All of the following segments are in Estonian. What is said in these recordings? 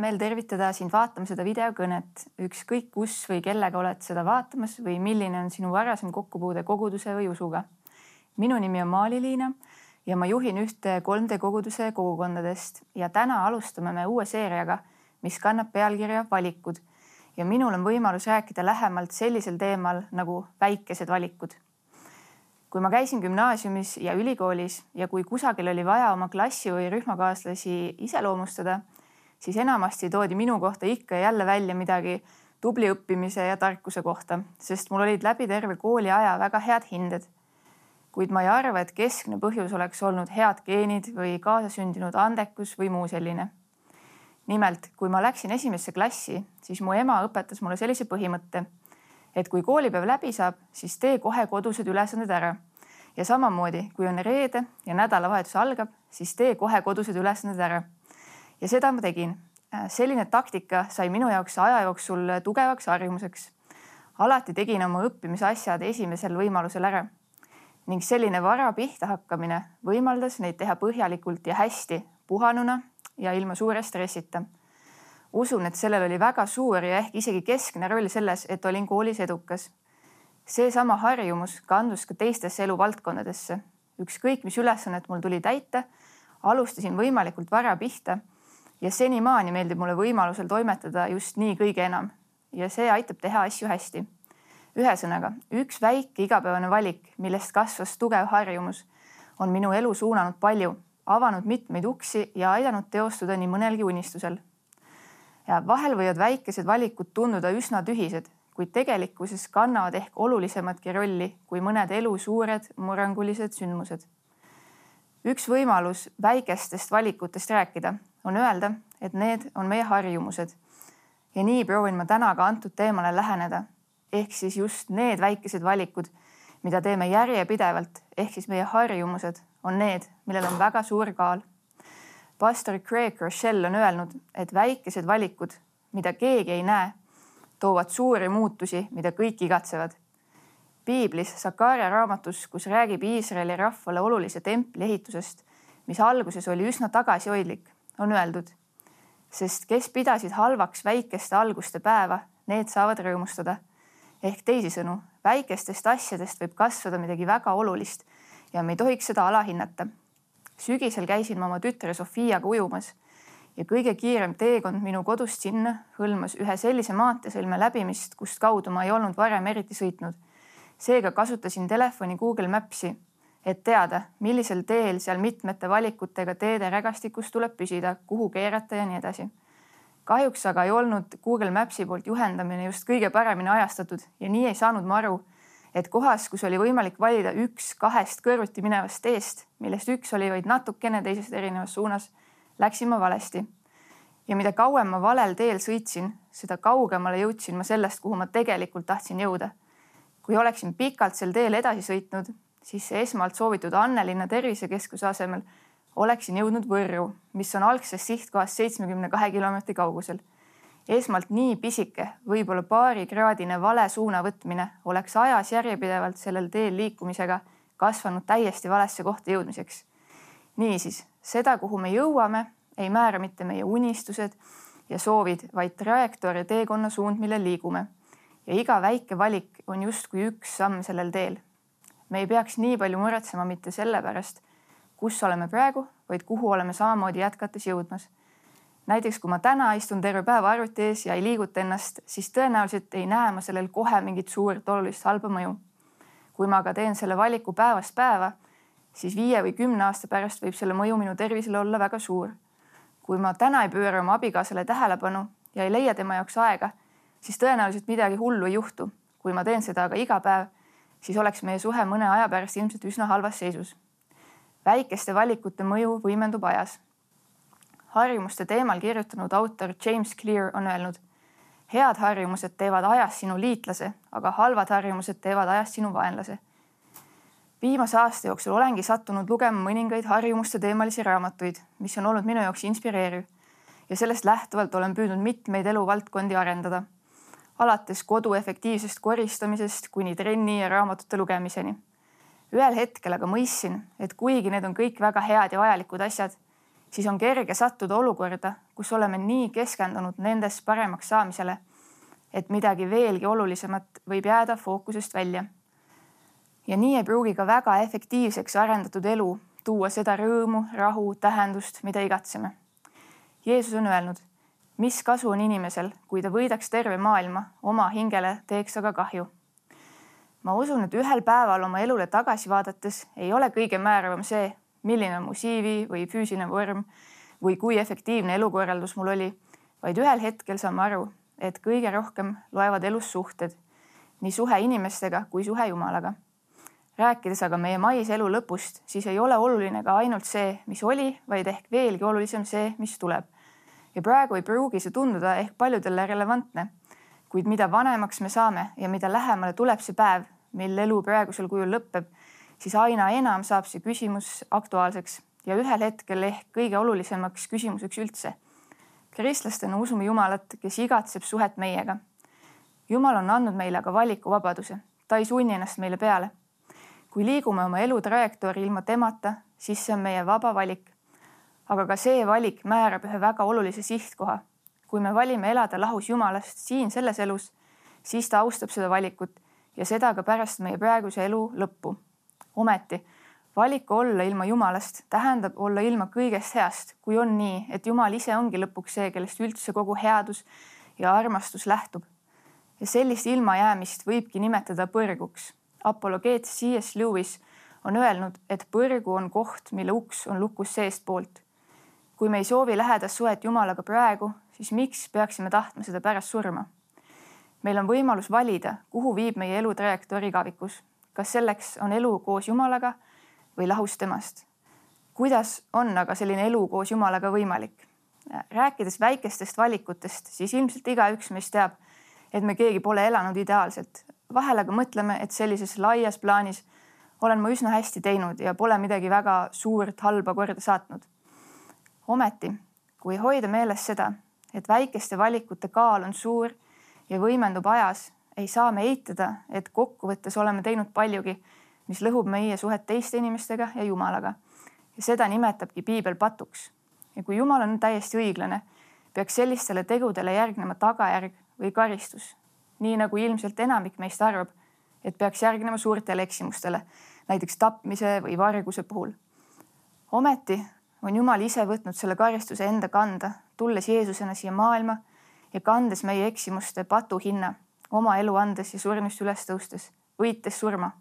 meel tervitada sind vaatama seda videokõnet, ükskõik kus või kellega oled seda vaatamas või milline on sinu varasem kokkupuude koguduse või usuga. minu nimi on Maali-Liina ja ma juhin ühte 3D koguduse kogukondadest ja täna alustame me uue seeriaga, mis kannab pealkirja Valikud ja minul on võimalus rääkida lähemalt sellisel teemal nagu väikesed valikud. kui ma käisin gümnaasiumis ja ülikoolis ja kui kusagil oli vaja oma klassi või rühmakaaslasi iseloomustada siis enamasti toodi minu kohta ikka ja jälle välja midagi tubli õppimise ja tarkuse kohta, sest mul olid läbi terve kooliaja väga head hinded. kuid ma ei arva, et keskne põhjus oleks olnud head geenid või kaasasündinud andekus või muu selline. nimelt, kui ma läksin esimesse klassi, siis mu ema õpetas mulle sellise põhimõtte, et kui koolipäev läbi saab, siis tee kohe kodused ülesanded ära. ja samamoodi, kui on reede ja nädalavahetus algab, siis tee kohe kodused ülesanded ära ja seda ma tegin. Äh, selline taktika sai minu jaoks aja jooksul tugevaks harjumuseks. alati tegin oma õppimisasjad esimesel võimalusel ära ning selline vara pihta hakkamine võimaldas neid teha põhjalikult ja hästi, puhanuna ja ilma suure stressita. usun, et sellel oli väga suur ja ehk isegi keskne roll selles, et olin koolis edukas. seesama harjumus kandus ka teistesse eluvaldkondadesse. ükskõik, mis ülesannet mul tuli täita, alustasin võimalikult vara pihta ja senimaani meeldib mulle võimalusel toimetada just nii kõige enam ja see aitab teha asju hästi. ühesõnaga, üks väike igapäevane valik, millest kasvas tugev harjumus, on minu elu suunanud palju, avanud mitmeid uksi ja aidanud teostuda nii mõnelgi unistusel. vahel võivad väikesed valikud tunduda üsna tühised, kuid tegelikkuses kannavad ehk olulisematki rolli kui mõned elu suured murrangulised sündmused. Üks võimalus väikestest valikutest rääkida on öelda, et need on meie harjumused. ja nii proovin ma täna ka antud teemale läheneda. ehk siis just need väikesed valikud, mida teeme järjepidevalt, ehk siis meie harjumused on need, millel on väga suur kaal. pastor Craig Rochelle on öelnud, et väikesed valikud, mida keegi ei näe, toovad suuri muutusi, mida kõik igatsevad. Piiblis Sakaria raamatus, kus räägib Iisraeli rahvale olulise templi ehitusest, mis alguses oli üsna tagasihoidlik on öeldud, sest kes pidasid halvaks väikeste alguste päeva, need saavad rõõmustada. ehk teisisõnu, väikestest asjadest võib kasvada midagi väga olulist ja me ei tohiks seda alahinnata. sügisel käisin ma oma tütre Sofiaga ujumas ja kõige kiirem teekond minu kodust sinna hõlmas ühe sellise maanteesõlme läbimist, kust kaudu ma ei olnud varem eriti sõitnud. Seega kasutasin telefoni Google Maps'i et teada, millisel teel seal mitmete valikutega teede rägastikus tuleb püsida, kuhu keerata ja nii edasi. kahjuks aga ei olnud Google Maps'i poolt juhendamine just kõige paremini ajastatud ja nii ei saanud ma aru, et kohas, kus oli võimalik valida üks kahest kõrvuti minevast teest, millest üks oli vaid natukene teisest erinevas suunas, läksin ma valesti. ja mida kauem ma valel teel sõitsin, seda kaugemale jõudsin ma sellest, kuhu ma tegelikult tahtsin jõuda. Kui oleksin pikalt sel teel edasi sõitnud, siis esmalt soovitud Annelinna tervisekeskuse asemel oleksin jõudnud Võrru, mis on algsest sihtkohast seitsmekümne kahe kilomeetri kaugusel. esmalt nii pisike, võib-olla paarikraadine vale suuna võtmine oleks ajas järjepidevalt sellel teel liikumisega kasvanud täiesti valesse kohta jõudmiseks. niisiis, seda, kuhu me jõuame, ei määra mitte meie unistused ja soovid, vaid trajektoor ja teekonna suund, millel liigume. Ja iga väike valik on justkui üks samm sellel teel me ei peaks nii palju muretsema mitte selle pärast, kus oleme praegu, vaid kuhu oleme samamoodi jätkates jõudmas. näiteks kui ma täna istun terve päev arvuti ees ja ei liiguta ennast, siis tõenäoliselt ei näe ma sellel kohe mingit suurt olulist halba mõju. kui ma aga teen selle valiku päevast päeva, siis viie või kümne aasta pärast võib selle mõju minu tervisele olla väga suur. kui ma täna ei pööra oma abikaasale tähelepanu ja ei leia tema jaoks aega, siis tõenäoliselt midagi hullu ei juhtu. kui ma teen seda aga iga päev siis oleks meie suhe mõne aja pärast ilmselt üsna halvas seisus. väikeste valikute mõju võimendub ajas. harjumuste teemal kirjutanud autor James Clear on öelnud, head harjumused teevad ajast sinu liitlase, aga halvad harjumused teevad ajast sinu vaenlase. viimase aasta jooksul olengi sattunud lugema mõningaid harjumuste teemalisi raamatuid, mis on olnud minu jaoks inspireeriv ja sellest lähtuvalt olen püüdnud mitmeid eluvaldkondi arendada alates kodu efektiivsest koristamisest kuni trenni ja raamatute lugemiseni. ühel hetkel aga mõistsin, et kuigi need on kõik väga head ja vajalikud asjad, siis on kerge sattuda olukorda, kus oleme nii keskendunud nendest paremaks saamisele, et midagi veelgi olulisemat võib jääda fookusest välja. ja nii ei pruugi ka väga efektiivseks arendatud elu tuua seda rõõmu, rahu, tähendust, mida igatseme. Jeesus on öelnud, mis kasu on inimesel, kui ta võidaks terve maailma, oma hingele teeks aga kahju. ma usun, et ühel päeval oma elule tagasi vaadates ei ole kõige määravam see, milline on mu CV või füüsiline vorm või kui efektiivne elukorraldus mul oli, vaid ühel hetkel saame aru, et kõige rohkem loevad elus suhted, nii suhe inimestega kui suhe Jumalaga. rääkides aga meie maise elu lõpust, siis ei ole oluline ka ainult see, mis oli, vaid ehk veelgi olulisem see, mis tuleb. Ja praegu ei pruugi see tunduda ehk paljudele relevantne, kuid mida vanemaks me saame ja mida lähemale tuleb see päev, mil elu praegusel kujul lõpeb siis aina enam saab see küsimus aktuaalseks ja ühel hetkel ehk kõige olulisemaks küsimuseks üldse. kristlastena usume Jumalat, kes igatseb suhet meiega. Jumal on andnud meile aga valikuvabaduse, ta ei sunni ennast meile peale. kui liigume oma elu trajektoori ilma temata, siis see on meie vaba valik. Aga ka see valik määrab ühe väga olulise sihtkoha. kui me valime elada lahus Jumalast siin selles elus, siis ta austab seda valikut ja seda ka pärast meie praeguse elu lõppu ometi valik olla ilma Jumalast tähendab olla ilma kõigest heast, kui on nii, et Jumal ise ongi lõpuks see, kellest üldse kogu headus ja armastus lähtub. ja sellist ilmajäämist võibki nimetada põrguks. apologeet C.S. Lewis on öelnud, et põrgu on koht, mille uks on lukus seestpoolt. Kui me ei soovi lähedast suhet Jumalaga praegu, siis miks peaksime tahtma seda pärast surma? meil on võimalus valida, kuhu viib meie elu trajektoor igavikus kas selleks on elu koos Jumalaga või lahus temast. kuidas on aga selline elu koos Jumalaga võimalik? rääkides väikestest valikutest, siis ilmselt igaüks meist teab, et me keegi pole elanud ideaalselt. vahel aga mõtleme, et sellises laias plaanis olen ma üsna hästi teinud ja pole midagi väga suurt halba korda saatnud. Ometi, kui hoida meeles seda, et väikeste valikute kaal on suur ja võimendub ajas, ei saa me eitada, et kokkuvõttes oleme teinud paljugi, mis lõhub meie suhet teiste inimestega ja Jumalaga. ja seda nimetabki piibel patuks. ja kui Jumal on täiesti õiglane, peaks sellistele tegudele järgnema tagajärg või karistus. nii nagu ilmselt enamik meist arvab, et peaks järgnema suurtele eksimustele, näiteks tapmise või varguse puhul. ometi on Jumal ise võtnud selle karistuse enda kanda, tulles Jeesusena siia maailma ja kandes meie eksimuste patuhinna oma elu andes ja surnust üles tõustes, võites surma.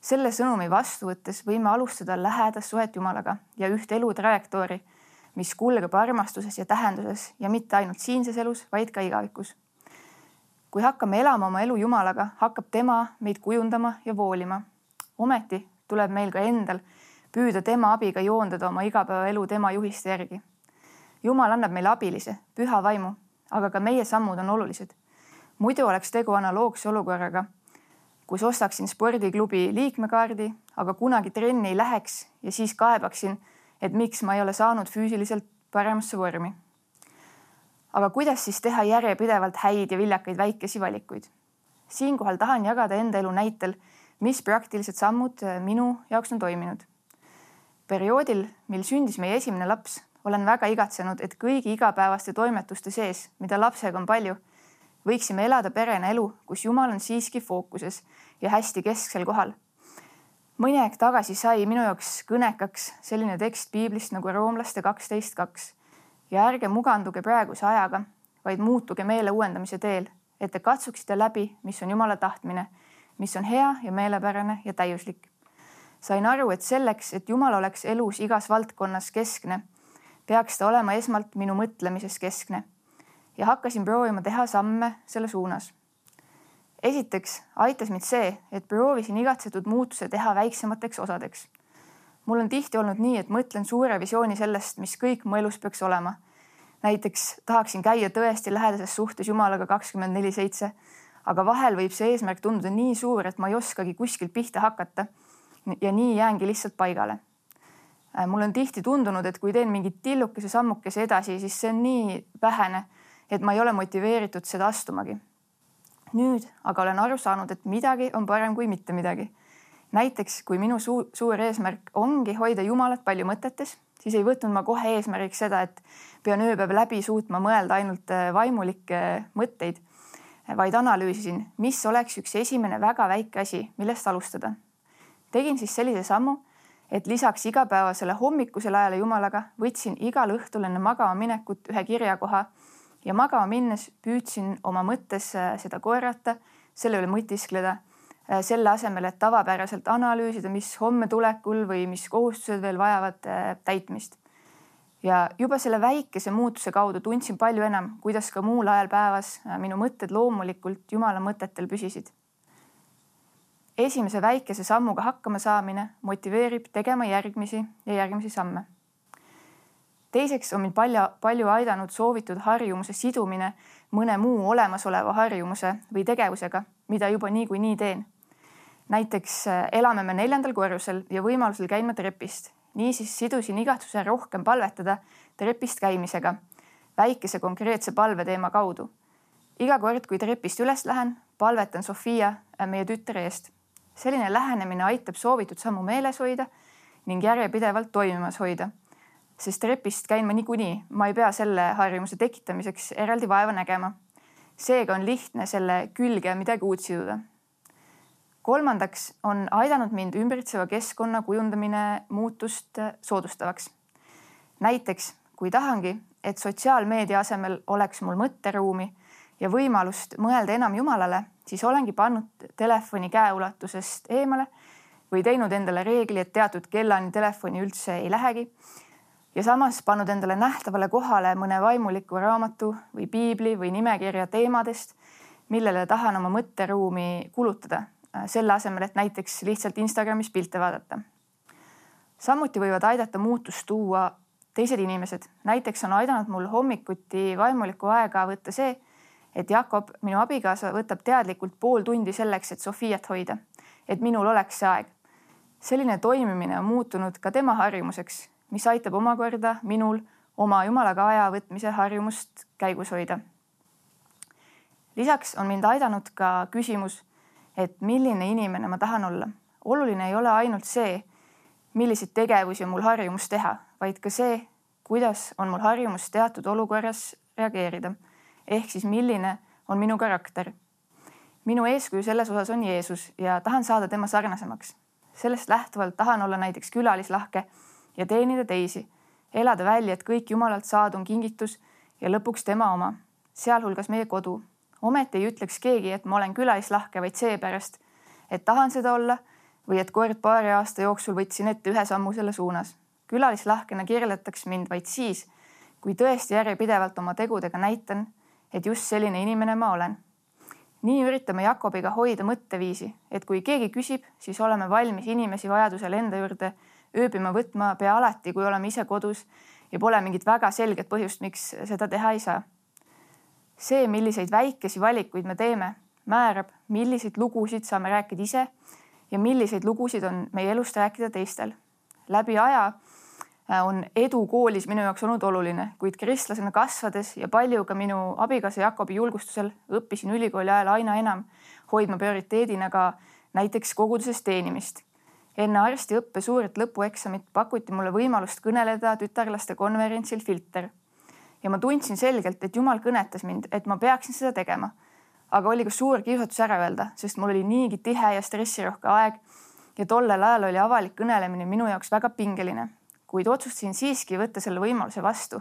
selle sõnumi vastu võttes võime alustada lähedast suhet Jumalaga ja üht elu trajektoori, mis kulgeb armastuses ja tähenduses ja mitte ainult siinses elus, vaid ka igavikus. kui hakkame elama oma elu Jumalaga, hakkab tema meid kujundama ja voolima. ometi tuleb meil ka endal püüda tema abiga joondada oma igapäevaelu tema juhiste järgi. Jumal annab meile abilise, püha vaimu, aga ka meie sammud on olulised muidu oleks tegu analoogse olukorraga, kus ostaksin spordiklubi liikmekaardi, aga kunagi trenni ei läheks ja siis kaebaksin, et miks ma ei ole saanud füüsiliselt paremasse vormi. aga kuidas siis teha järjepidevalt häid ja viljakaid väikesi valikuid? siinkohal tahan jagada enda elu näitel, mis praktilised sammud minu jaoks on toiminud. Perioodil, mil sündis meie esimene laps, olen väga igatsenud, et kõigi igapäevaste toimetuste sees, mida lapsega on palju võiksime elada perena elu, kus Jumal on siiski fookuses ja hästi kesksel kohal. mõni aeg tagasi sai minu jaoks kõnekaks selline tekst piiblist nagu roomlaste kaksteist kaks ja ärge muganduge praeguse ajaga, vaid muutuge meele uuendamise teel, et te katsuksite läbi, mis on Jumala tahtmine, mis on hea ja meelepärane ja täiuslik. Sain aru, et selleks, et Jumal oleks elus igas valdkonnas keskne, peaks ta olema esmalt minu mõtlemises keskne ja hakkasin proovima teha samme selle suunas. esiteks aitas mind see, et proovisin igatsetud muutuse teha väiksemateks osadeks. mul on tihti olnud nii, et mõtlen suure visiooni sellest, mis kõik mu elus peaks olema. näiteks tahaksin käia tõesti lähedases suhtes Jumalaga kakskümmend neli seitse, aga vahel võib see eesmärk tunduda nii suur, et ma ei oskagi kuskilt pihta hakata. Ja nii jäängi lihtsalt paigale mul on tihti tundunud, et kui teen mingi tillukese sammukese edasi, siis see on nii vähene et ma ei ole motiveeritud seda astumagi. nüüd aga olen aru saanud, et midagi on parem kui mitte midagi. näiteks kui minu suur, suur eesmärk ongi hoida Jumalat palju mõtetes siis ei võtnud ma kohe eesmärgiks seda, et pean ööpäev läbi suutma mõelda ainult äh, vaimulikke mõtteid, vaid analüüsisin, mis oleks üks esimene väga väike asi, millest alustada. Tegin siis sellise sammu, et lisaks igapäevasele hommikusele ajale Jumalaga võtsin igal õhtul enne magama minekut ühe kirjakoha ja magama minnes püüdsin oma mõttes äh, seda korrata, selle üle mõtiskleda Äh, selle asemel, et tavapäraselt analüüsida, mis homme tulekul või mis kohustused veel vajavad äh, täitmist. ja juba selle väikese muutuse kaudu tundsin palju enam, kuidas ka muul ajal päevas minu mõtted loomulikult Jumala mõtetel püsisid. Esimese väikese sammuga hakkama saamine motiveerib tegema järgmisi ja järgmisi samme. teiseks on mind palju, palju aidanud soovitud harjumuse sidumine mõne muu olemasoleva harjumuse või tegevusega, mida juba niikuinii teen näiteks äh, elame me neljandal korrusel ja võimalusel käin ma trepist. niisiis sidusin igatsuse rohkem palvetada trepist käimisega, väikese konkreetse palveteema kaudu. iga kord, kui trepist üles lähen, palvetan Sofia, äh, meie tütre eest. Selline lähenemine aitab soovitud sammu meeles hoida ning järjepidevalt toimimas hoida. sest trepist käin ma niikuinii, ma ei pea selle harjumuse tekitamiseks eraldi vaeva nägema. seega on lihtne selle külge midagi uut siduda kolmandaks on aidanud mind ümbritseva keskkonna kujundamine muutust soodustavaks. näiteks kui tahangi, et sotsiaalmeedia asemel oleks mul mõtteruumi ja võimalust mõelda enam Jumalale, siis olengi pannud telefoni käeulatusest eemale või teinud endale reegli, et teatud kellani telefoni üldse ei lähegi. ja samas pannud endale nähtavale kohale mõne vaimuliku raamatu või piibli või nimekirja teemadest, millele tahan oma mõtteruumi kulutada Äh, selle asemel, et näiteks lihtsalt Instagramis pilte vaadata. samuti võivad aidata muutust tuua teised inimesed, näiteks on aidanud mul hommikuti vaimulikku aega võtta see, et Jakob, minu abikaasa, võtab teadlikult pool tundi selleks, et Sofiat hoida, et minul oleks see aeg. selline toimimine on muutunud ka tema harjumuseks, mis aitab omakorda minul oma jumalaga aja võtmise harjumust käigus hoida. lisaks on mind aidanud ka küsimus et milline inimene ma tahan olla. oluline ei ole ainult see, milliseid tegevusi on mul harjumus teha, vaid ka see, kuidas on mul harjumus teatud olukorras reageerida. Ehk siis milline on minu karakter. minu eeskuju selles osas on Jeesus ja tahan saada tema sarnasemaks. sellest lähtuvalt tahan olla näiteks külalislahke ja teenida teisi, elada välja, et kõik Jumalalt saadu on kingitus ja lõpuks tema oma, sealhulgas meie kodu ometi ei ütleks keegi, et ma olen külalislahke vaid seepärast, et tahan seda olla või et kord paari aasta jooksul võtsin ette ühe sammu selle suunas. külalislahkena kirjeldatakse mind vaid siis, kui tõesti järjepidevalt oma tegudega näitan, et just selline inimene ma olen. nii üritame Jakobiga hoida mõtteviisi, et kui keegi küsib, siis oleme valmis inimesi vajadusel enda juurde ööbima võtma pea alati, kui oleme ise kodus ja pole mingit väga selget põhjust, miks seda teha ei saa see, milliseid väikesi valikuid me teeme, määrab, milliseid lugusid saame rääkida ise ja milliseid lugusid on meie elust rääkida teistel. läbi aja on edu koolis minu jaoks olnud oluline, kuid kristlasena kasvades ja palju ka minu abikaasa Jakobi julgustusel õppisin ülikooli ajal aina enam hoidma prioriteedina ka näiteks koguduses teenimist. enne arstiõppe suuret lõpueksamit pakuti mulle võimalust kõneleda tütarlaste konverentsil Filter ja ma tundsin selgelt, et Jumal kõnetas mind, et ma peaksin seda tegema. aga oli ka suur kiusatus ära öelda, sest mul oli niigi tihe ja stressirohke aeg ja tollel ajal oli avalik kõnelemine minu jaoks väga pingeline, kuid otsustasin siiski võtta selle võimaluse vastu.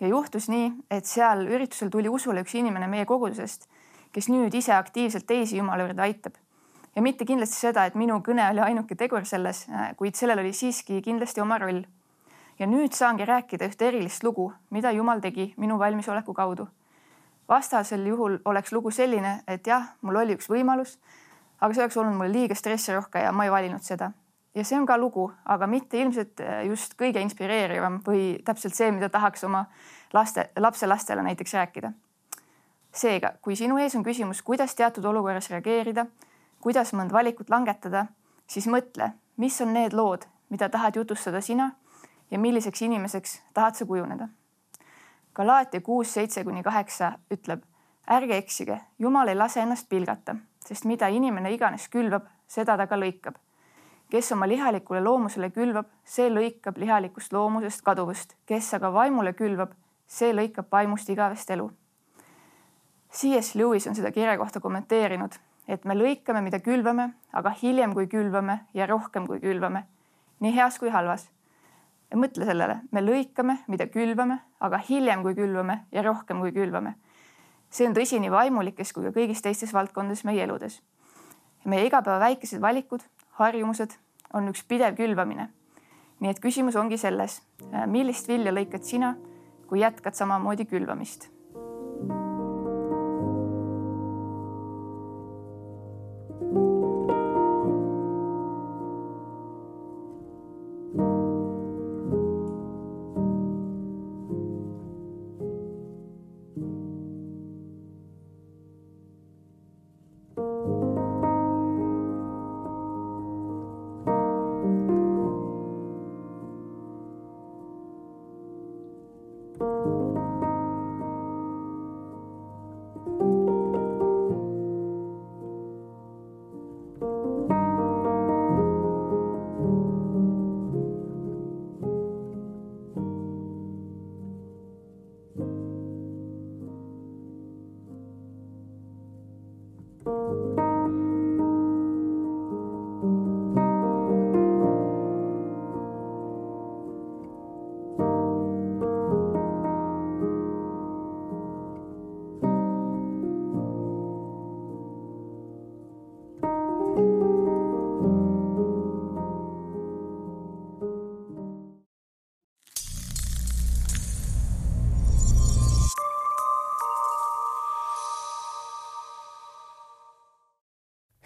ja juhtus nii, et seal üritusel tuli usule üks inimene meie kogudusest, kes nüüd ise aktiivselt teisi Jumala juurde aitab. ja mitte kindlasti seda, et minu kõne oli ainuke tegur selles, kuid sellel oli siiski kindlasti oma roll ja nüüd saangi rääkida ühte erilist lugu, mida Jumal tegi minu valmisoleku kaudu. vastasel juhul oleks lugu selline, et jah, mul oli üks võimalus, aga see oleks olnud mulle liiga stressirohke ja ma ei valinud seda. Ja see on ka lugu, aga mitte ilmselt eh, just kõige inspireerivam või täpselt see, mida tahaks oma laste, lapselastele näiteks rääkida. seega, kui sinu ees on küsimus, kuidas teatud olukorras reageerida, kuidas mõnd valikut langetada, siis mõtle, mis on need lood, mida tahad jutustada sina ja milliseks inimeseks tahad sa kujuneda. Galaatia kuus, seitse kuni kaheksa ütleb, ärge eksige, Jumal ei lase ennast pilgata, sest mida inimene iganes külvab, seda ta ka lõikab. Kes oma lihalikule loomusele külvab, see lõikab lihalikust loomusest kaduvust, kes aga vaimule külvab, see lõikab vaimust igavest elu. C.S. Lewis on seda kirja kohta kommenteerinud, et me lõikame, mida külvame, aga hiljem, kui külvame ja rohkem, kui külvame, nii heas kui halvas. mõtle sellele, me lõikame, mida külvame, aga hiljem, kui külvame ja rohkem, kui külvame. see on tõsi nii vaimulikes kui ka kõigis teistes valdkondades meie eludes. meie igapäeva väikesed valikud, harjumused on üks pidev külvamine. nii et küsimus ongi selles, millist vilja lõikad sina, kui jätkad samamoodi külvamist